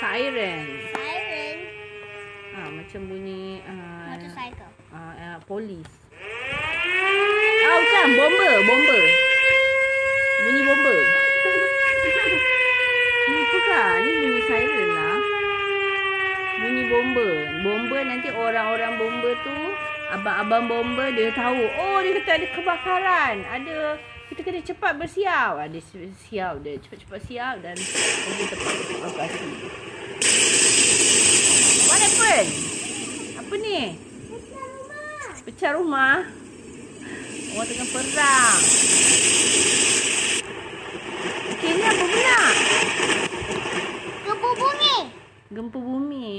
siren. Siren. Ah, macam bunyi uh, Motorcycle. uh, uh, polis. Ah, bukan. Bomber. Bomber. Bunyi bomber. Ni bukan. Ni bunyi siren lah. Bunyi bomber. Bomber nanti orang-orang bomber tu, abang-abang bomber dia tahu. Oh, dia kata ada kebakaran. Ada kita kena cepat bersiap. Ada siap dia. Cepat-cepat siap dan pergi tempat lokasi. What happened? Apa ni? Pecah rumah. Orang tengah perang. Okey, ni apa pula? Gempa bumi. Gempa bumi.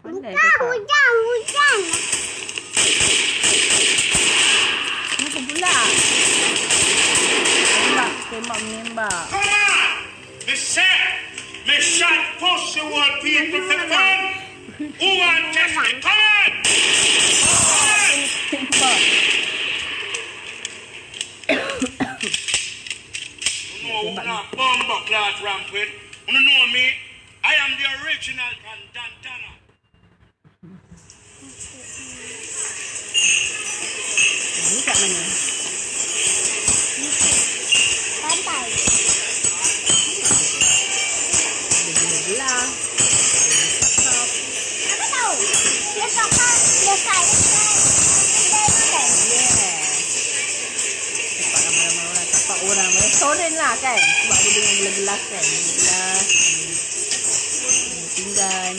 Pandai Bukan cakap. hujan, hujan. Ni apa pula? Tembak, tembak menembak. Come on! Me say, me shot push the Uwan testing. Come on! Come on! no, no, bomb class rampant. You know me? I am the original. Restoran lah kan. Sebab dia dengan gelas-gelas kan. Gelas.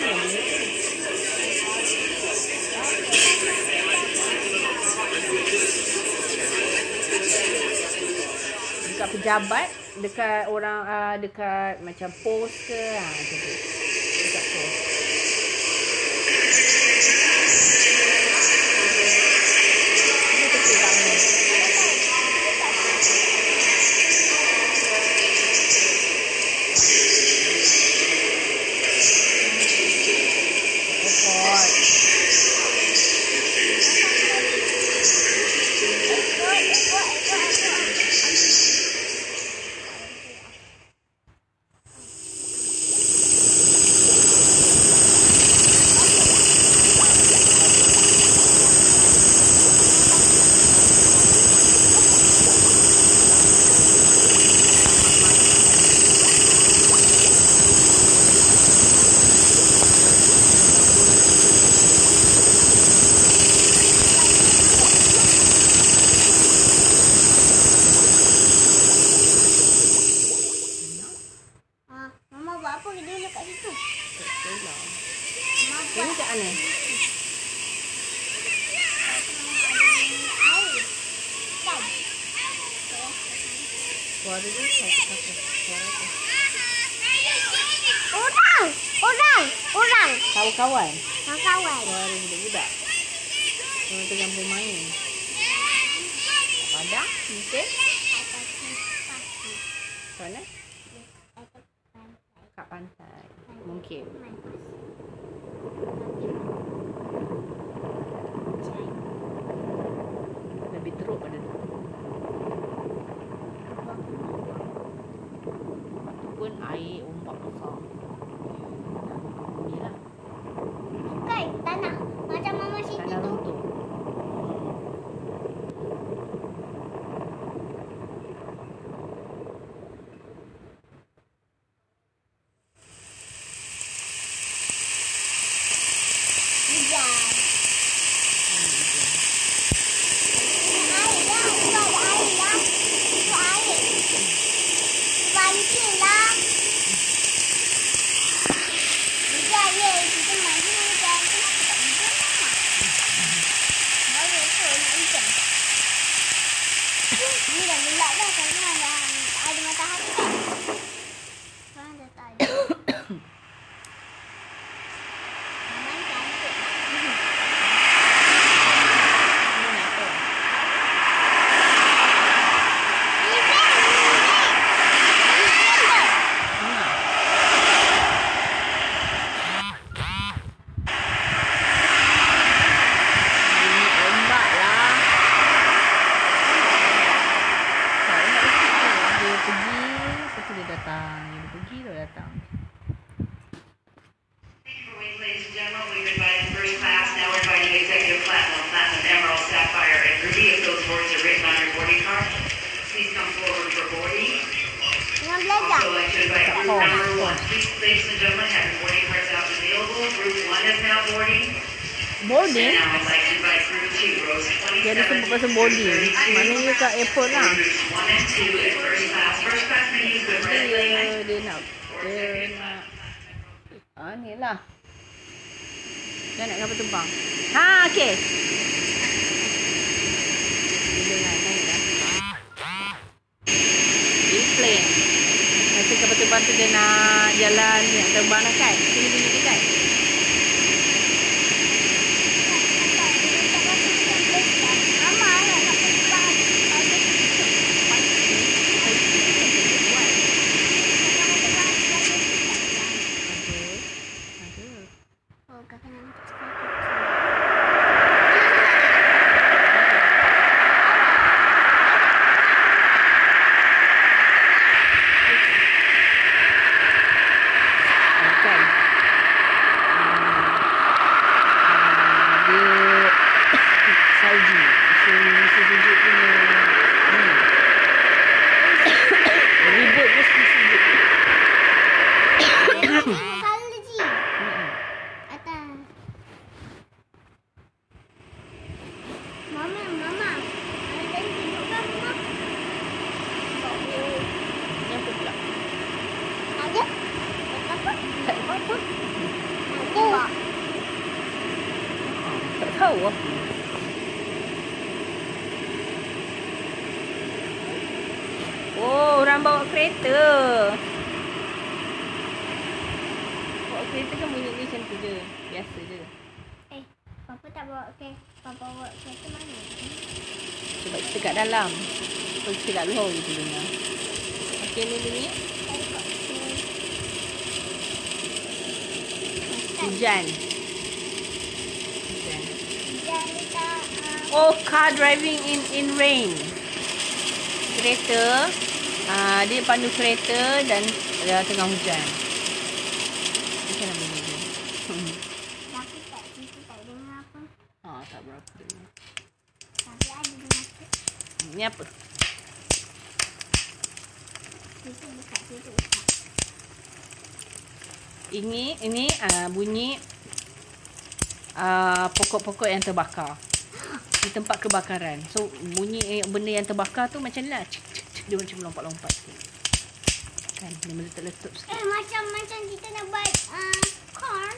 hmm. Pejabat dekat orang uh, dekat macam pos ke ha macam tu. Dekat pos Ini kecil kat mana? Airport. Ah, Mama buat apa dulu kat situ? Betul lah. Mama Ini buat kat mana? air. Kan? Suara dia siapa? Suara tu. Orang! Orang! Kawan-kawan. Kawan-kawan. Suara budak-budak. Orang tengah bermain. Padang? Mungkin? Mana? Kat pantai. Mungkin. hero datang. Ladies and gentlemen, We invite invited first class, now we're inviting executive platinum, platinum, emerald, sapphire, and ruby. If those words are written on your boarding card, please come forward for boarding. I'd like to invite group number one. Please, ladies and gentlemen, have your boarding cards out and available. Group one is now boarding. In first class. First class may use the red Dia, lane. dia nak. Dia nak. Ah, ni lah. Dia nak kapal terbang. Ha, okey. Dia nak naik dah. Dia plane. Rasa kapal terbang tu dia nak jalan, dia nak terbang lah kan? Sini bunyi dia kan? Mama nak nak terbang. Ada Ada. Ada. Oh, kakak nak Kan? Ah, dia salji. So, sejuk punya ni. Ribut dia sejuk. Kali je. Mm-mm. Atas. Mama, mama. Ada yang tunjuk kan, mama? Ni apa pula? Ada? Apa? Tak ada apa-apa. Ada. Tak tahu apa. Oh, orang bawa kereta. Bawa kereta kan bunyi ni macam tu je. Biasa je. Eh, Papa tak bawa ke? Papa bawa kereta mana? Sebab kita kat dalam. So, kita kat luar je dengar. Okey, ni bunyi. Hujan. Dekat Oh, car driving in in rain. Kereta. Uh, dia pandu kereta dan uh, tengah hujan. Macam mana bunyi dia? Hmm. Tapi tak kita tak dengar apa. Ah, tak berapa. dengar. Tapi ada dengar tu. Ni apa? Ini ini uh, bunyi uh, pokok-pokok yang terbakar. Di tempat kebakaran. So bunyi eh, benda yang terbakar tu macam ni lah. Cik, cik, cik. Dia macam lompat-lompat sikit. Kan dia meletup-letup sikit. Eh macam macam kita nak buat uh, corn.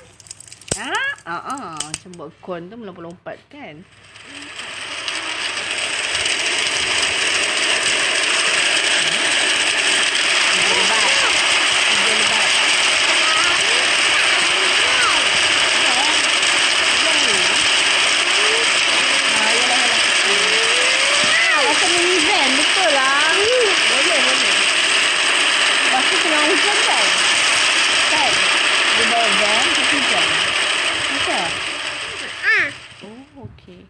Ah, ah, ah. Macam buat corn tu melompat-lompat kan. Hujan lebat. Hujan lebat. Hujan ni. Ah, yalah, yalah. Ah, macam minivan. Betul lah. Boleh, boleh. Lepas tu tengah hujan kan? Kan? Dia bawa van, tapi hujan. Betul? Ah, Oh, okey.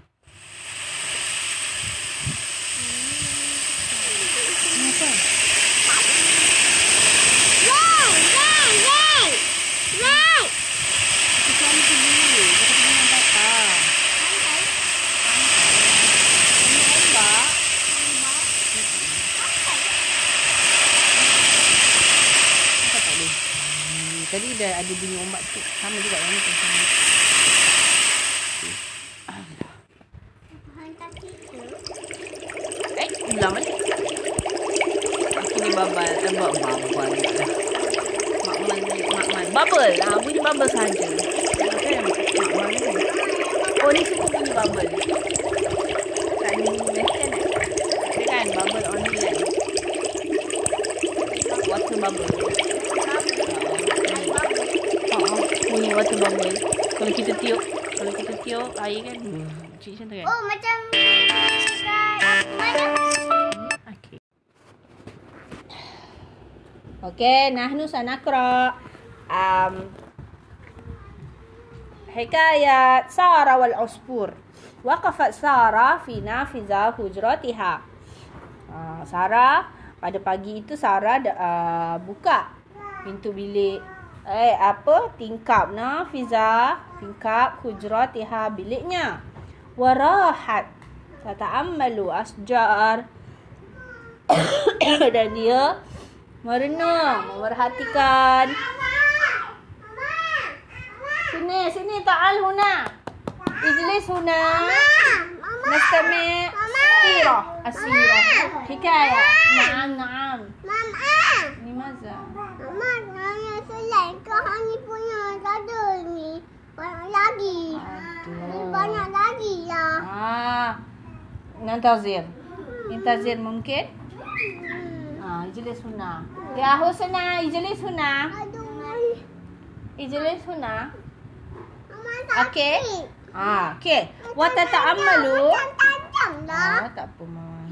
Ni apa? Ray, Ray, Ray, Ray. Kita cari tu dulu. Kita pergi dengan bapa. Ini ombak. Apa tak boleh? Hmm, tadi dah ada bunyi ombak tu. Sama juga yang ni pun sama. Alah. Hantar kita. Eh, ulang balik. Aku ni babal. Eh, bab babal dah. Makmal ni, makmal. Bubble. Ah, bunyi bubble saja. Kan? Ni. Oh, ni semua bunyi bubble. Tak bunyi mesin eh. Dia kan bubble only kan. Water bubble. Ah, bunyi water bubble. Kalau kita tiup, kalau kita tiup air kan, hmm, cik macam tu kan. Oh, macam? Okey. Okey, nahnu sanaqra um حكاية سارة والعصفور وقفت سارة في نافذة حجرتها uh, Sarah pada pagi itu Sarah uh, buka pintu bilik eh apa tingkap nafizah tingkap hujratiha biliknya warahat tata'ammalu asjar dan dia Merenung, memerhatikan. Sini, sini Ta'al Huna. Ijlis Huna. Mama. Mama. Asira. Asira. Hikaya. Naam, naam. Mama. Ni maza. Mama, saya selain kau ni punya kata ni. Banyak lagi. Aduh. Banyak lagi lah. Ha. Ah. Nantazir. Nantazir mungkin? Hmm. Ah, ijlis Huna. Ya, Husna, ijlis Huna. Ijlis Huna. Ijlis Huna. Okey. ah, okey. Wa tata'ammalu. Panjang dah. Ah, tak apa mah.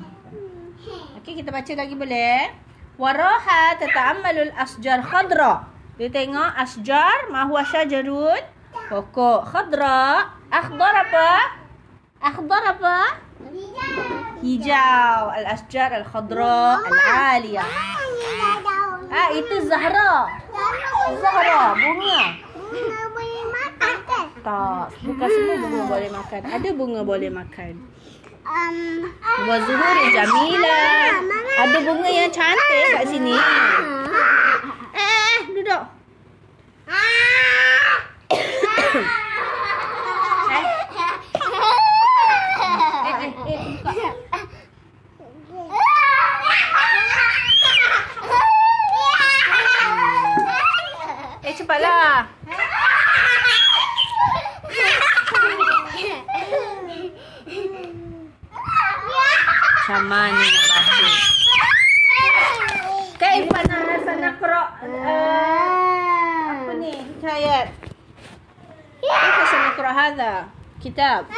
Okey, kita baca lagi boleh? Waraha tata'ammalu asjar khadra. Dia tengok asjar, mahwa syajarun. Pokok khadra. Akhdar apa? Akhdar apa? Hijau. Al-asjar al-khadra al-aliyah. Ah, itu Zahra. Zahra, bunga. Bunga boleh makan ke? Tak, bukan semua bunga boleh makan. Ada bunga boleh makan. Um, Wa zuhuri jamilah. Ada bunga yang cantik kat sini. Eh, eh, duduk. Eh, eh, eh, eh, buka. Eh, cepatlah. Mana nak baca? Kaifa nasa nakra uh, apa ni? Hikayat. Kaifa sanakra hadha? Kitab.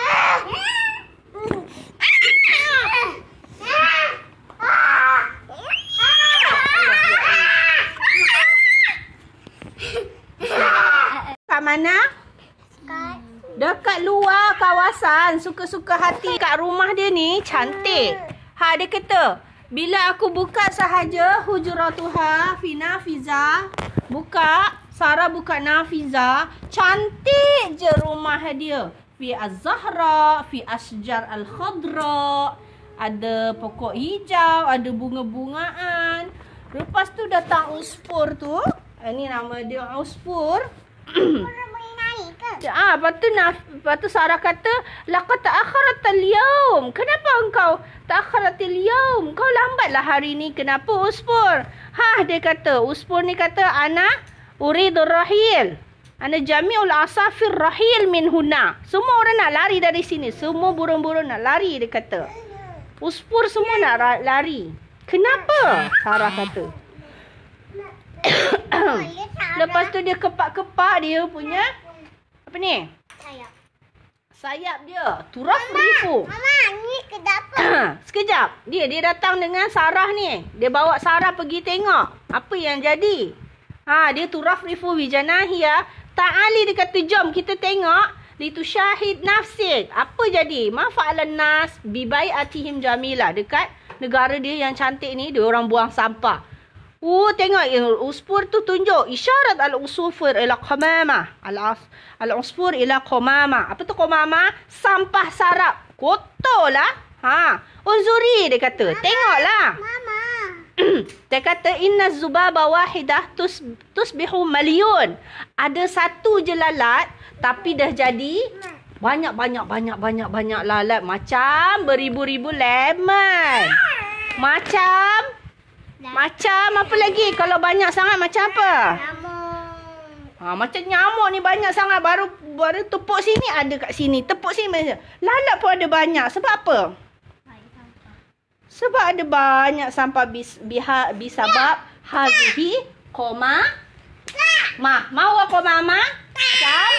Mana? Dekat luar kawasan Suka-suka hati Kat rumah dia ni Cantik Ha dia kata Bila aku buka sahaja Hujuratuha Fi Nafiza Buka Sarah buka Nafiza Cantik je rumah dia. Fi Az-Zahra Fi Asjar Al-Khadra. Ada pokok hijau Ada bunga-bungaan. Lepas tu datang uspur tu. Ini nama dia uspur ke? Ah, lepas tu, Naf, lepas tu Sarah kata, Laqad ta'akharat al-yawm. Kenapa engkau ta'akharat al-yawm? Kau lambatlah hari ni. Kenapa Uspur? Ha, dia kata, Uspur ni kata, Ana uridur rahil. Ana jami'ul asafir rahil min huna. Semua orang nak lari dari sini. Semua burung-burung nak lari, dia kata. Uspur semua nak lari. Kenapa? Sarah kata. Lepas tu dia kepak-kepak dia punya apa ni? Sayap. Sayap dia. Turaf rifu. Mama, ni ke dapur. Sekejap. Dia dia datang dengan Sarah ni. Dia bawa Sarah pergi tengok apa yang jadi. Ha, dia turaf rifu wijanahia. Ta'ali dia kata jom kita tengok. Litu syahid nafsik. Apa jadi? Ma fa'alan nas bibai atihim jamila. Dekat negara dia yang cantik ni, dia orang buang sampah. Oh, tengok eh, uspur tu tunjuk isyarat al-usufur ila qamama. Al-usfur ila qamama. Apa tu qamama? Sampah sarap. Kotor lah. Ha, unzuri dia kata. Tengoklah. Mama. dia kata inna zubaba wahidah tus tusbihu malyun. Ada satu je lalat tapi dah jadi banyak banyak banyak banyak banyak lalat macam beribu-ribu lemon. Macam macam apa lagi? Kalau banyak sangat macam apa? Ha, macam nyamuk ni banyak sangat. Baru baru tepuk sini ada kat sini. Tepuk sini macam. Lalat pun ada banyak. Sebab apa? Sebab ada banyak sampah bis, biha, bisabab hazihi koma ma. Mahu aku mama? Sam?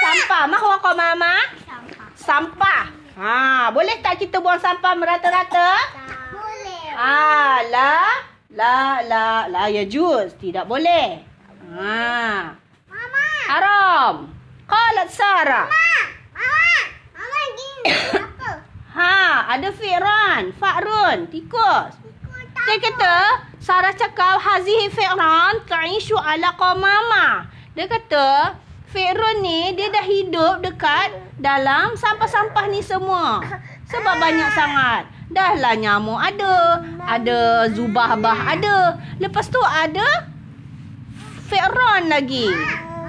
Sampah. Mahu aku mama? Sampah. Sampah. Ha, boleh tak kita buang sampah merata-rata? Ah, la la la la ya juz. Tidak boleh. Ha. Mama. Haram. Qalat Sarah. Mama. Mama. Mama gini. Apa? Ha, ada fi'ran, fa'run, tikus. Dia kata, Sarah cakap hazihi fi'ran ta'ishu ala qamama. Dia kata, fi'run ni dia dah hidup dekat dalam sampah-sampah ni semua. Sebab banyak sangat. Dah lah nyamuk ada. Ada zubahbah ada. Lepas tu ada Fe'ron lagi.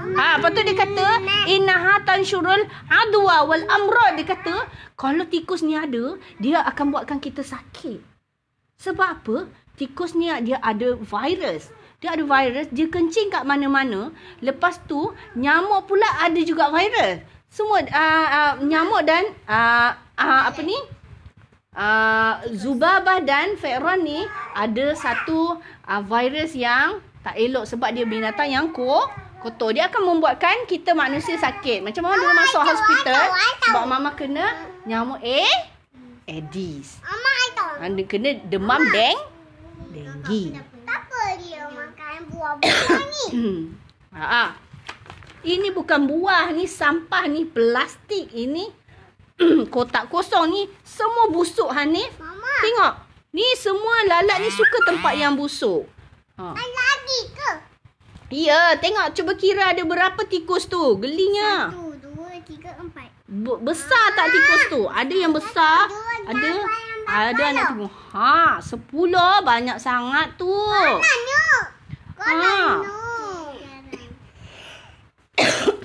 Ha, lepas tu dia kata innaha tansyurul adwa wal amrad dia kata kalau tikus ni ada dia akan buatkan kita sakit. Sebab apa? Tikus ni dia ada virus. Dia ada virus, dia kencing kat mana-mana. Lepas tu nyamuk pula ada juga virus. Semua uh, uh, nyamuk dan uh, uh, apa ni? Uh, Zubabah dan Fe'ron ni ada satu uh, virus yang tak elok sebab dia binatang yang ko kotor. Dia akan membuatkan kita manusia sakit. Macam mama dulu masuk hospital sebab mama kena nyamuk eh Aedes. Mama itu. Anda kena demam deng denggi. Kenapa dia makan buah-buah ni? ha. Ini bukan buah ni sampah ni plastik ini kotak kosong ni semua busuk Hanif. Mama, Tengok. Ni semua lalat ni suka tempat yang busuk. Ha. lagi ke? Ya, tengok cuba kira ada berapa tikus tu. Gelinya. Satu, dua, tiga, empat. Be- besar tak tikus tu? Ada yang besar, ada ada anak tengok. Ha, sepuluh banyak sangat tu. Nanya. Kau Ha.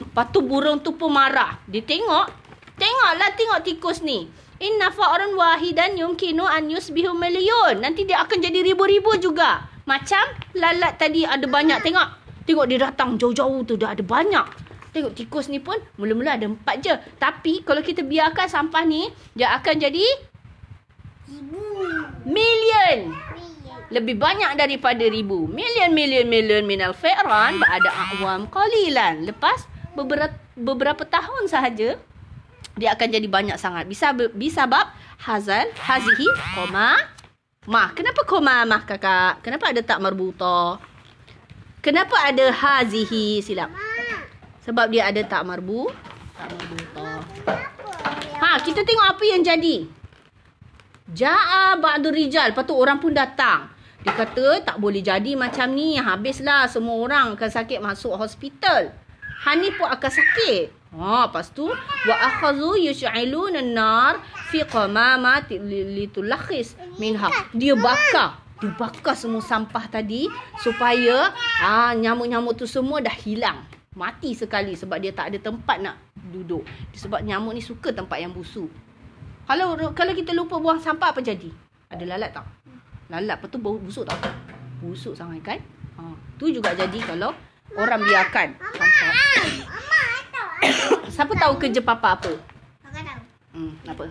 Lepas tu burung tu pun marah. Dia tengok. Tengoklah tengok tikus ni. Inna fa'ran wahidan yumkinu an yusbihu milyun. Nanti dia akan jadi ribu-ribu juga. Macam lalat tadi ada banyak. Tengok. Tengok dia datang jauh-jauh tu dah ada banyak. Tengok tikus ni pun mula-mula ada empat je. Tapi kalau kita biarkan sampah ni, dia akan jadi Ibu. million. Lebih banyak daripada ribu. Million, million, million minal fi'ran ba'ada a'wam qalilan. Lepas beberapa, beberapa tahun sahaja, dia akan jadi banyak sangat. Bisa bisa bab hazal, hazihi, koma, mah. Kenapa koma mah kakak? Kenapa ada tak marbuta? Kenapa ada hazihi silap? Sebab dia ada tak marbu, tak marbuta. Ha, kita tengok apa yang jadi. Ja'a ba'du rijal. Lepas tu orang pun datang. Dia kata tak boleh jadi macam ni. Habislah semua orang akan sakit masuk hospital. Hani pun akan sakit. Ha, lepas tu wa akhazu yush'iluna an-nar fi qamama litulakhis minha. Dia bakar. Dia bakar semua sampah tadi supaya ah nyamuk-nyamuk tu semua dah hilang. Mati sekali sebab dia tak ada tempat nak duduk. Sebab nyamuk ni suka tempat yang busuk. Kalau kalau kita lupa buang sampah apa jadi? Ada lalat tak? Lalat apa tu bau busuk tak? Busuk sangat kan? Ha, tu juga jadi kalau orang biarkan sampah. Mama tahu. Siapa tahu kerja papa apa? Kakak tahu. Hmm, apa?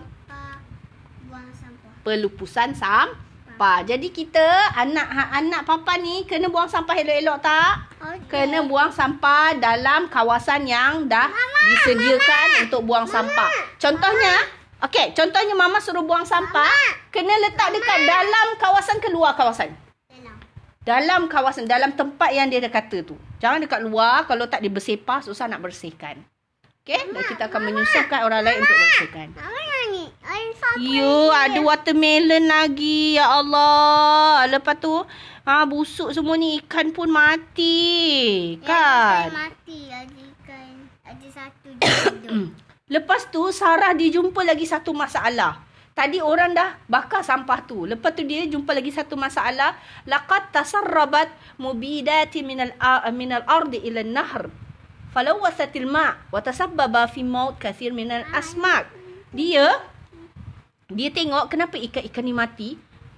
Buang sampah. Pelupusan sampah. Jadi kita anak anak papa ni kena buang sampah elok-elok tak? Okey. Kena buang sampah dalam kawasan yang dah disediakan untuk buang sampah. Contohnya, okey, contohnya mama suruh buang sampah, kena letak dekat dalam kawasan ke luar kawasan? Dalam. Dalam kawasan, dalam tempat yang dia dah kata tu. Jangan dekat luar, kalau tak dibersepah, susah nak bersihkan. Okey, dan kita akan menyusahkan orang lain untuk. Mama yang ni. Ada watermelon lagi. Ya Allah. Lepas tu, ha, busuk semua ni ikan pun mati. Kan? Kan? mati. Ada ikan. Ada satu. Lepas tu, Sarah dia jumpa lagi satu masalah. Tadi orang dah bakar sampah tu. Lepas tu dia jumpa lagi satu masalah. Laqad tasarrabat mubidati minal, minal ardi ila nahr. Falawasatil ma' wa tasabbaba fi maut kathir minal asmak. Dia dia tengok kenapa ikan-ikan ni mati.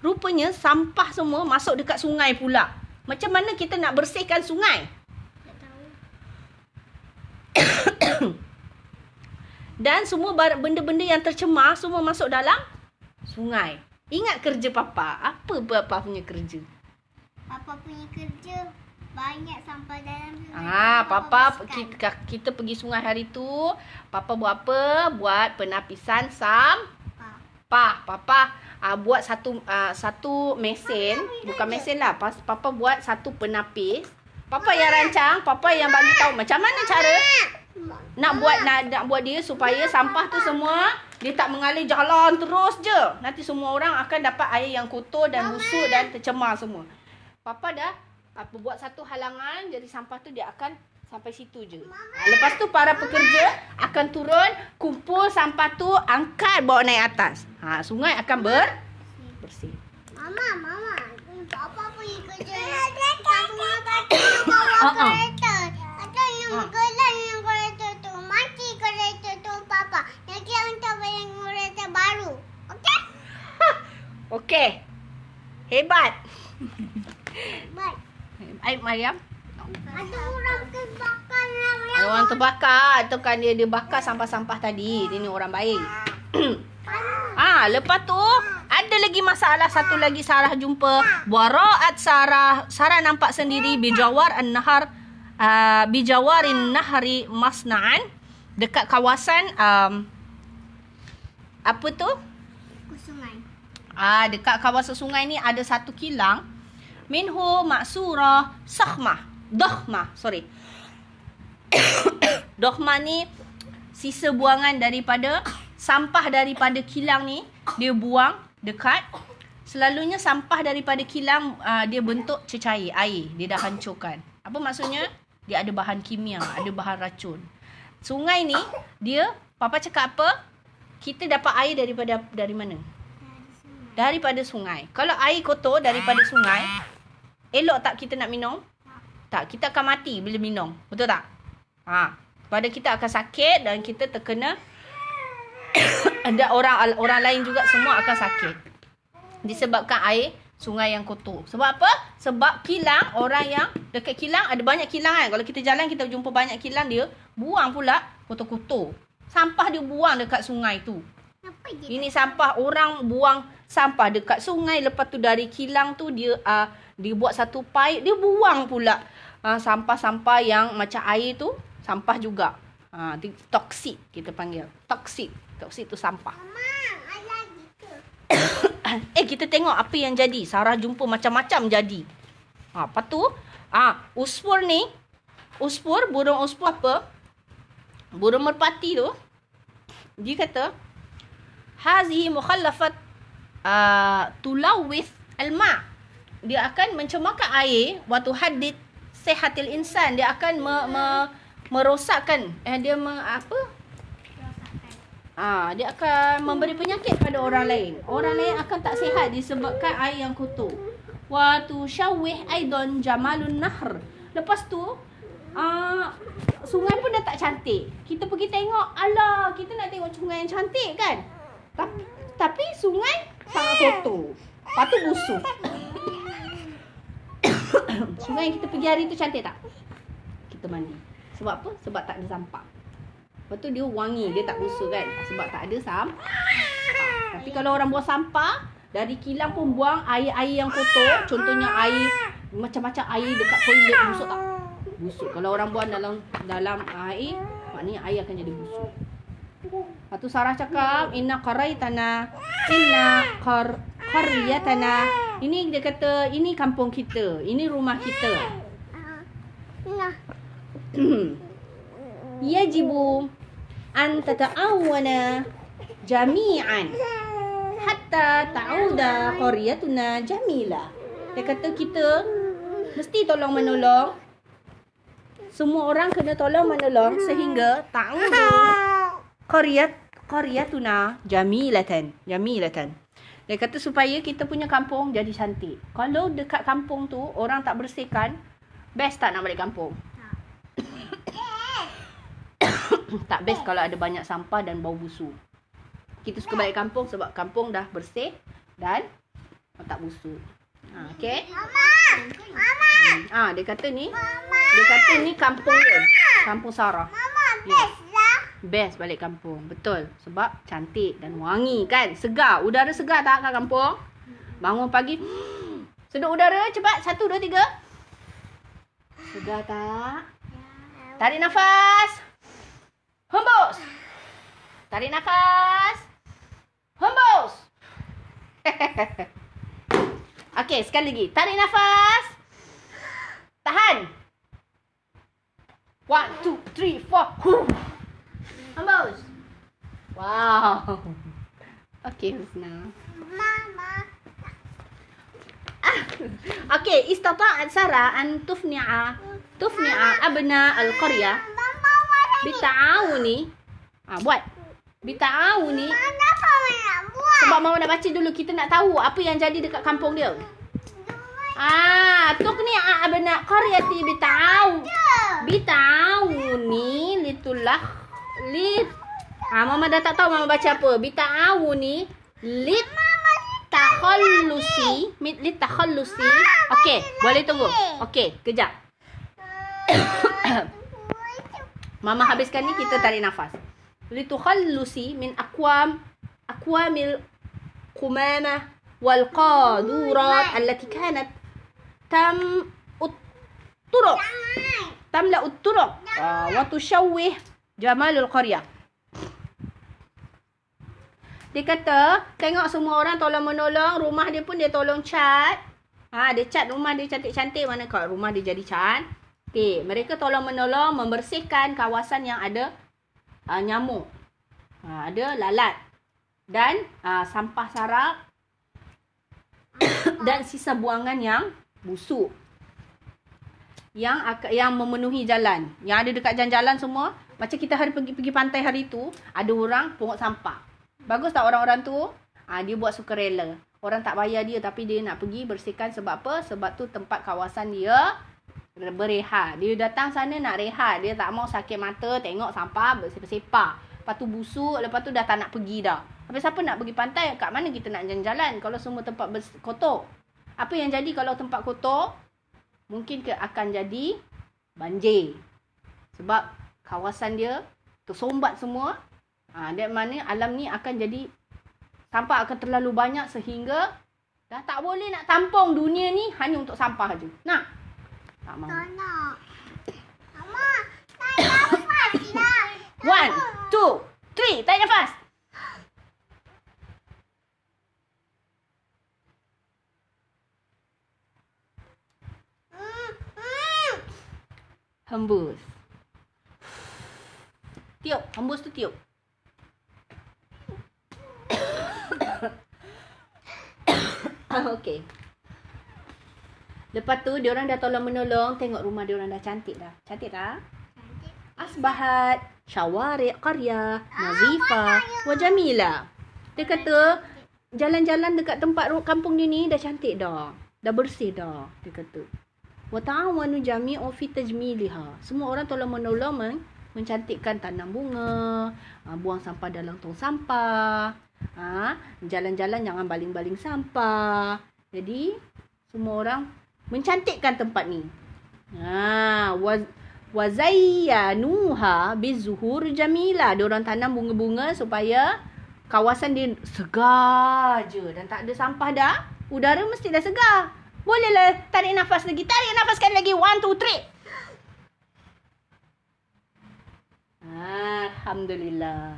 Rupanya sampah semua masuk dekat sungai pula. Macam mana kita nak bersihkan sungai? Tak tahu. Dan semua benda-benda yang tercemar semua masuk dalam sungai. Ingat kerja papa. Apa papa punya kerja? Papa punya kerja banyak sampah dalam sungai. Ah, papa kita, kita pergi sungai hari tu. Papa buat apa? Buat penapisan sampah. Papa. Papa ah, buat satu ah, satu mesin, bukan mesin lah. Pas papa buat satu penapis. Papa yang rancang, papa yang bagi tahu macam mana cara nak buat nak, nak buat dia supaya sampah tu semua dia tak mengalir jalan terus je. Nanti semua orang akan dapat air yang kotor dan busuk dan tercemar semua. Papa dah apa buat satu halangan jadi sampah tu dia akan sampai situ je. Ha, lepas tu para pekerja akan turun, kumpul sampah tu, angkat bawa naik atas. Ha sungai akan ber bersih. Mama, mama. Papa pergi kerja. Kata bawa Uh-uh. kereta. Katanya Ah. gelang yang kereta tu. Mati kereta tu papa. Nanti untuk beli kereta baru. Okey? Okey. Hebat. Baik. Baik Mariam. Ada orang kebakar yang Ada orang terbakar tu kan dia dia bakar sampah-sampah tadi. Dia ni orang baik. ah, lepas tu ada lagi masalah satu lagi Sarah jumpa Waraat Sarah Sarah nampak sendiri bijawar an-nahar uh, bijawarin nahri masna'an dekat kawasan um, apa tu? Kusungan. Ah, dekat kawasan sungai ni ada satu kilang. Minhu maksura sakhmah. Dohmah, sorry. Dohmah ni sisa buangan daripada sampah daripada kilang ni dia buang dekat selalunya sampah daripada kilang uh, dia bentuk cecair air dia dah hancurkan. Apa maksudnya? Dia ada bahan kimia ada bahan racun. Sungai ni dia papa cakap apa? Kita dapat air daripada dari mana? Daripada sungai. Kalau air kotor daripada sungai elok tak kita nak minum tak kita akan mati bila minum betul tak ha pada kita akan sakit dan kita terkena ada orang orang lain juga semua akan sakit disebabkan air sungai yang kotor. Sebab apa? Sebab kilang orang yang dekat kilang ada banyak kilang kan. Kalau kita jalan kita jumpa banyak kilang dia buang pula kotor-kotor. Sampah dia buang dekat sungai tu. Ini sampah orang buang sampah dekat sungai lepas tu dari kilang tu dia uh, dia buat satu pipe dia buang pula uh, sampah-sampah yang macam air tu sampah juga. Ha, toksik kita panggil. Toksik. Toksik tu sampah. Mama, eh kita tengok apa yang jadi. Sarah jumpa macam-macam jadi. Ha, lepas tu, ah ha, uspur ni, uspur, burung uspur apa? Burung merpati tu, dia kata, Hazihi mukhallafat uh, tulawith al-ma' Dia akan mencemarkan air waktu hadid sehatil insan. Dia akan me, me, merosakkan. Eh, dia me, apa? Ah, dia akan memberi penyakit pada orang lain. Orang lain akan tak sihat disebabkan air yang kotor. Wa tushawih aidan jamalun nahr. Lepas tu ah sungai pun dah tak cantik. Kita pergi tengok, alah, kita nak tengok sungai yang cantik kan? Tapi, tapi sungai sangat kotor. Lepas tu busuk. sungai yang kita pergi hari tu cantik tak? Kita mandi. Sebab apa? Sebab tak ada sampah. Lepas tu dia wangi, dia tak busuk kan. Sebab tak ada sampah. Tapi kalau orang buang sampah, dari kilang pun buang air-air yang kotor. Contohnya air, macam-macam air dekat toilet busuk tak? Busuk. Kalau orang buang dalam dalam air, maknanya air akan jadi busuk. Lepas tu Sarah cakap, Inna qaraitana, Inna qar, qaryatana. Ini dia kata, ini kampung kita. Ini rumah kita. Nah, yajibu an tata'awana jami'an hatta ta'uda qaryatuna jamila. Dia kata kita mesti tolong menolong. Semua orang kena tolong menolong sehingga ta'uda qaryat qaryatuna jamilatan. Jamilatan. Dia kata supaya kita punya kampung jadi cantik. Kalau dekat kampung tu orang tak bersihkan, best tak nak balik kampung? tak best kalau ada banyak sampah dan bau busuk. Kita suka balik kampung sebab kampung dah bersih dan tak busuk. Ha, okay? Mama, Mama, Ah, dia kata ni, dia kata ni kampung dia. Kampung Sarah. Mama, best lah. Best balik kampung. Betul. Sebab cantik dan wangi kan. Segar. Udara segar tak kat kampung? Bangun pagi. Sedut udara. Cepat. Satu, dua, tiga. Segar tak? Tarik nafas. Hembus. Tarik nafas. Hembus. Okey, sekali lagi. Tarik nafas. Tahan. One, two, three, four. Hembus. Wow. Okey, Husna. Mama, Okey, istata'at Sarah an tufni'a tufni'a abna mana bita'awuni. Ah, buat. Bita'awuni? Sebab mama nak baca dulu. Kita nak tahu apa yang jadi dekat kampung dia. Ah, tuk ah abna qaryati bita'aw. Bita'awuni litulah lit Ah, mama dah tak tahu mama baca apa. Bita'awuni lit takhallusi. Mit lit takhallusi. Okey, boleh tunggu. Okey, kejap. Mama habiskan ni kita tarik nafas. Litukhallusi min akwam akwamil qumamah wal qadurat allati kanat tam utturuq tamla utturuq uh, wa tushawwih jamalul qaryah. Dia kata, tengok semua orang tolong menolong, rumah dia pun dia tolong cat. Ha, dia cat rumah dia cantik-cantik mana kau rumah dia jadi cantik. Mereka tolong menolong membersihkan kawasan yang ada uh, nyamuk. Ha, ada lalat dan uh, sampah sarap dan sisa buangan yang busuk. Yang yang memenuhi jalan. Yang ada dekat jalan-jalan semua, macam kita hari pergi pergi pantai hari tu, ada orang pungut sampah. Bagus tak orang-orang tu? Ah dia buat sukarela. Orang tak bayar dia tapi dia nak pergi bersihkan sebab apa? Sebab tu tempat kawasan dia berehat. Dia datang sana nak rehat. Dia tak mau sakit mata tengok sampah bersepah-sepah. Lepas tu busuk, lepas tu dah tak nak pergi dah. Habis siapa nak pergi pantai? Kat mana kita nak jalan-jalan kalau semua tempat kotor? Apa yang jadi kalau tempat kotor? Mungkin ke akan jadi banjir. Sebab kawasan dia tersombat semua. Ha, dan mana alam ni akan jadi sampah akan terlalu banyak sehingga dah tak boleh nak tampung dunia ni hanya untuk sampah aja. Nak? Tak mahu. Tak nak. Mama, tak nafas lah. One, two, three. Tarik nafas. Hmm, hmm. Hembus. Tiup. Hembus tu tiup. Okey. Lepas tu dia orang dah tolong menolong, tengok rumah dia orang dah cantik dah. Cantik dah. Asbahat syawari qarya nazifa wa jamila. Dia kata jalan-jalan dekat tempat kampung dia ni dah cantik dah. Dah bersih dah, dia kata. Wa ta'awanu jami'u fi tajmiliha. Semua orang tolong menolong men- mencantikkan tanam bunga, ah, buang sampah dalam tong sampah. Ha, jalan-jalan jangan baling-baling sampah. Jadi semua orang mencantikkan tempat ni. Ha, wa wa zayyanuha bizuhur jamila. Dia orang tanam bunga-bunga supaya kawasan dia segar je dan tak ada sampah dah. Udara mesti dah segar. Bolehlah tarik nafas lagi. Tarik nafas sekali lagi. One, two, three. Alhamdulillah.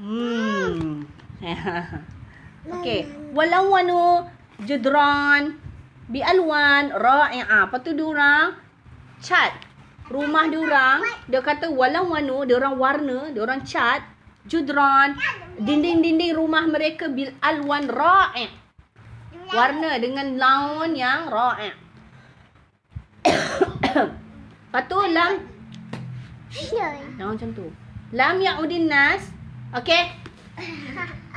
Hmm. Okey. Walawanu judran bi alwan ra'i'a. Lepas tu diorang cat rumah diorang. Dia kata walawanu, diorang warna, diorang cat judran dinding-dinding rumah mereka bil alwan ra'i'. Warna dengan laun yang ra'i'. Lepas tu lam Jangan macam tu. Lam ya'udin nas. Okey.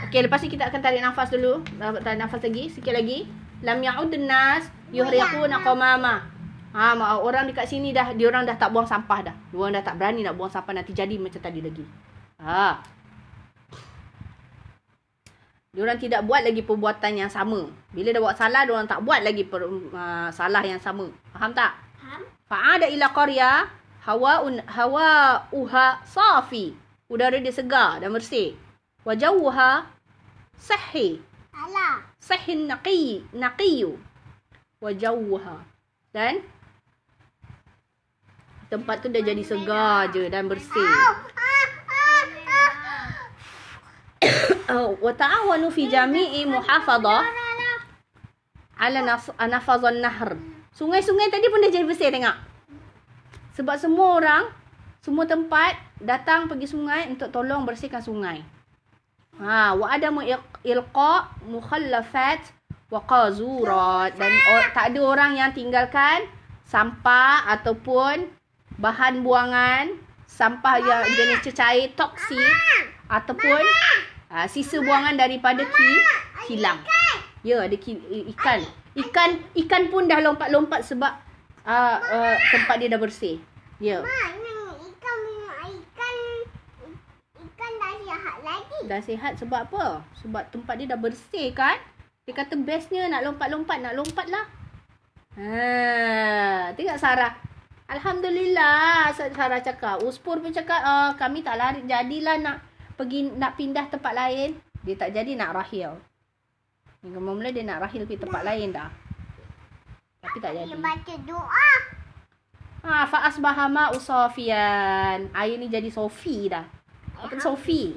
Okey, lepas ni kita akan tarik nafas dulu. Tarik nafas lagi, sikit lagi. Lam ya'udin nas yuhriquna qamama. Ha, ma- orang dekat sini dah dia orang dah tak buang sampah dah. Dia orang dah tak berani nak buang sampah nanti jadi macam tadi lagi. Ha. Dia orang tidak buat lagi perbuatan yang sama. Bila dah buat salah, dia orang tak buat lagi per, uh, salah yang sama. Faham tak? Faham? Fa'ada ila qarya hawaun hawa uha safi. Udara dia segar dan bersih. Wa jawha sahhi. Salah. Sahhi naqi naqiyu. Wa jawha. Dan tempat tu dah jadi segar je dan bersih. Wa ta'awanu fi jami'i muhafadah ala nafazan nahr. Sungai-sungai tadi pun dah jadi bersih tengok. Sebab semua orang, semua tempat datang pergi sungai untuk tolong bersihkan sungai. Ha, wa iq- ilqa mukhallafat wa qazurat dan o- tak ada orang yang tinggalkan sampah ataupun bahan buangan, sampah yang jenis cecair toksik ataupun uh, sisa buangan daripada ki kilang. Ya, ada ki, ikan. Ikan ikan pun dah lompat-lompat sebab uh, uh, tempat dia dah bersih. Ya. Mak, ni ikan punya ikan ikan dah sihat lagi. Dah sihat sebab apa? Sebab tempat dia dah bersih kan? Dia kata bestnya nak lompat-lompat, nak lompat lah. Ha, tengok Sarah. Alhamdulillah Sarah cakap. Uspur pun cakap uh, kami tak lari jadilah nak pergi nak pindah tempat lain. Dia tak jadi nak rahil. Hingga mula dia nak rahil pergi tempat lain dah. Tapi tak jadi. Dia baca doa. Ha, fa asbaha ma'u safian. Air ni jadi sofi dah. Apa sofi?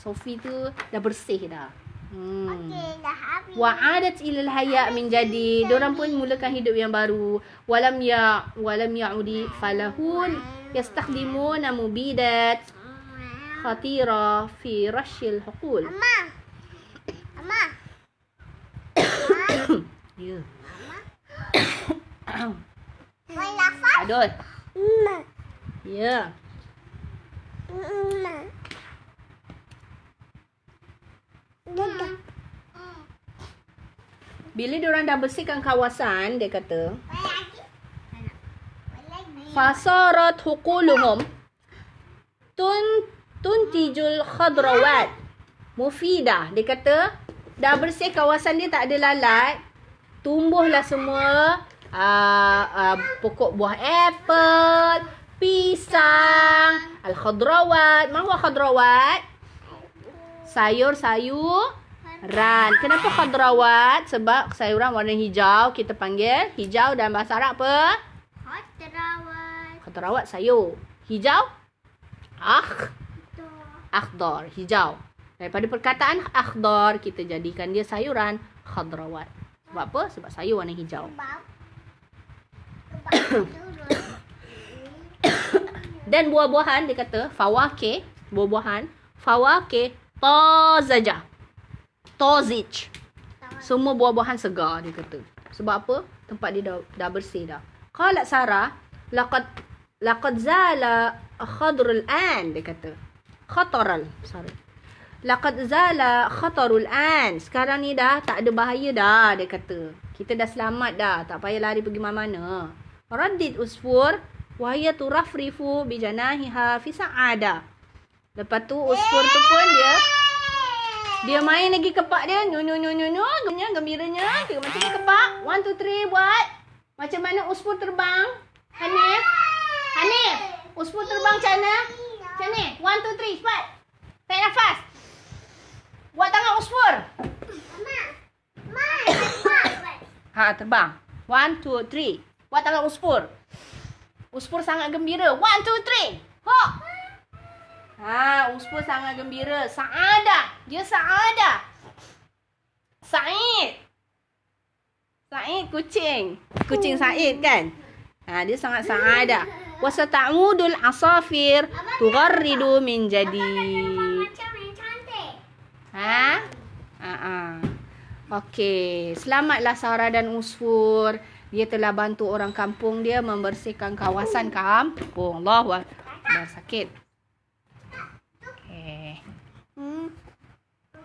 Sofi tu dah bersih dah. Hmm. Okey, dah habis. Wa'adat ilal haya min jadi. Diorang pun mulakan hidup yang baru. Walam ya walam ya'udi falahun yastakhdimuna mubidat khatira fi rashil huqul. Amma. Amma. Ya. Lafaz? Aduh. Amma. Ya. Dadah. Bila diorang dah bersihkan kawasan, dia kata, fasarat huquluhum tun tuntijul khadrawat mufidah dia kata dah bersih kawasan dia tak ada lalat tumbuhlah semua uh, uh, pokok buah apple pisang al khadrawat ma huwa khadrawat sayur-sayur ran kenapa khadrawat sebab sayuran warna hijau kita panggil hijau dalam bahasa Arab apa Khadrawat. Khadrawat sayur. Hijau? Akh. Akhdar. Hijau. Daripada perkataan akhdar, kita jadikan dia sayuran khadrawat. Sebab apa? Sebab sayur warna hijau. Dan buah-buahan, dia kata, fawake, buah-buahan, fawake, tazaja. Tozij. Semua buah-buahan segar, dia kata. Sebab apa? Tempat dia dah, dah bersih dah. Qalat Sarah, laqad laqad zala khadrul an, dia kata. Khataral, sorry. Laqad zala khatarul an. Sekarang ni dah tak ada bahaya dah, dia kata. Kita dah selamat dah, tak payah lari pergi mana-mana. Raddid usfur wa hiya turafrifu bi janahiha fi sa'ada. Lepas tu usfur tu pun dia dia main lagi kepak dia. Nyu nyu nyu nyu nyu. Gembiranya, gembiranya. Tengok macam kepak. One, two, three. Buat. Macam mana uspur terbang? Hanif? Hanif? Uspur terbang macam mana? Macam ni. One, two, three. Cepat. Tarik nafas. Buat tangan uspur. Mak. Mak. Mak. Ha, terbang. One, two, three. Buat tangan uspur. Uspur sangat gembira. One, two, three. Hop. Ha, uspur sangat gembira. Saadah. Dia saadah. Said. Said kucing. Kucing Said kan? Ha, dia sangat saadah. Wasata'udul asafir tugharridu min jadi. Ha? Ah. Okey, selamatlah Sarah dan Usfur. Dia telah bantu orang kampung dia membersihkan kawasan kampung. Allahu akbar. Dah sakit. Okey. Hmm.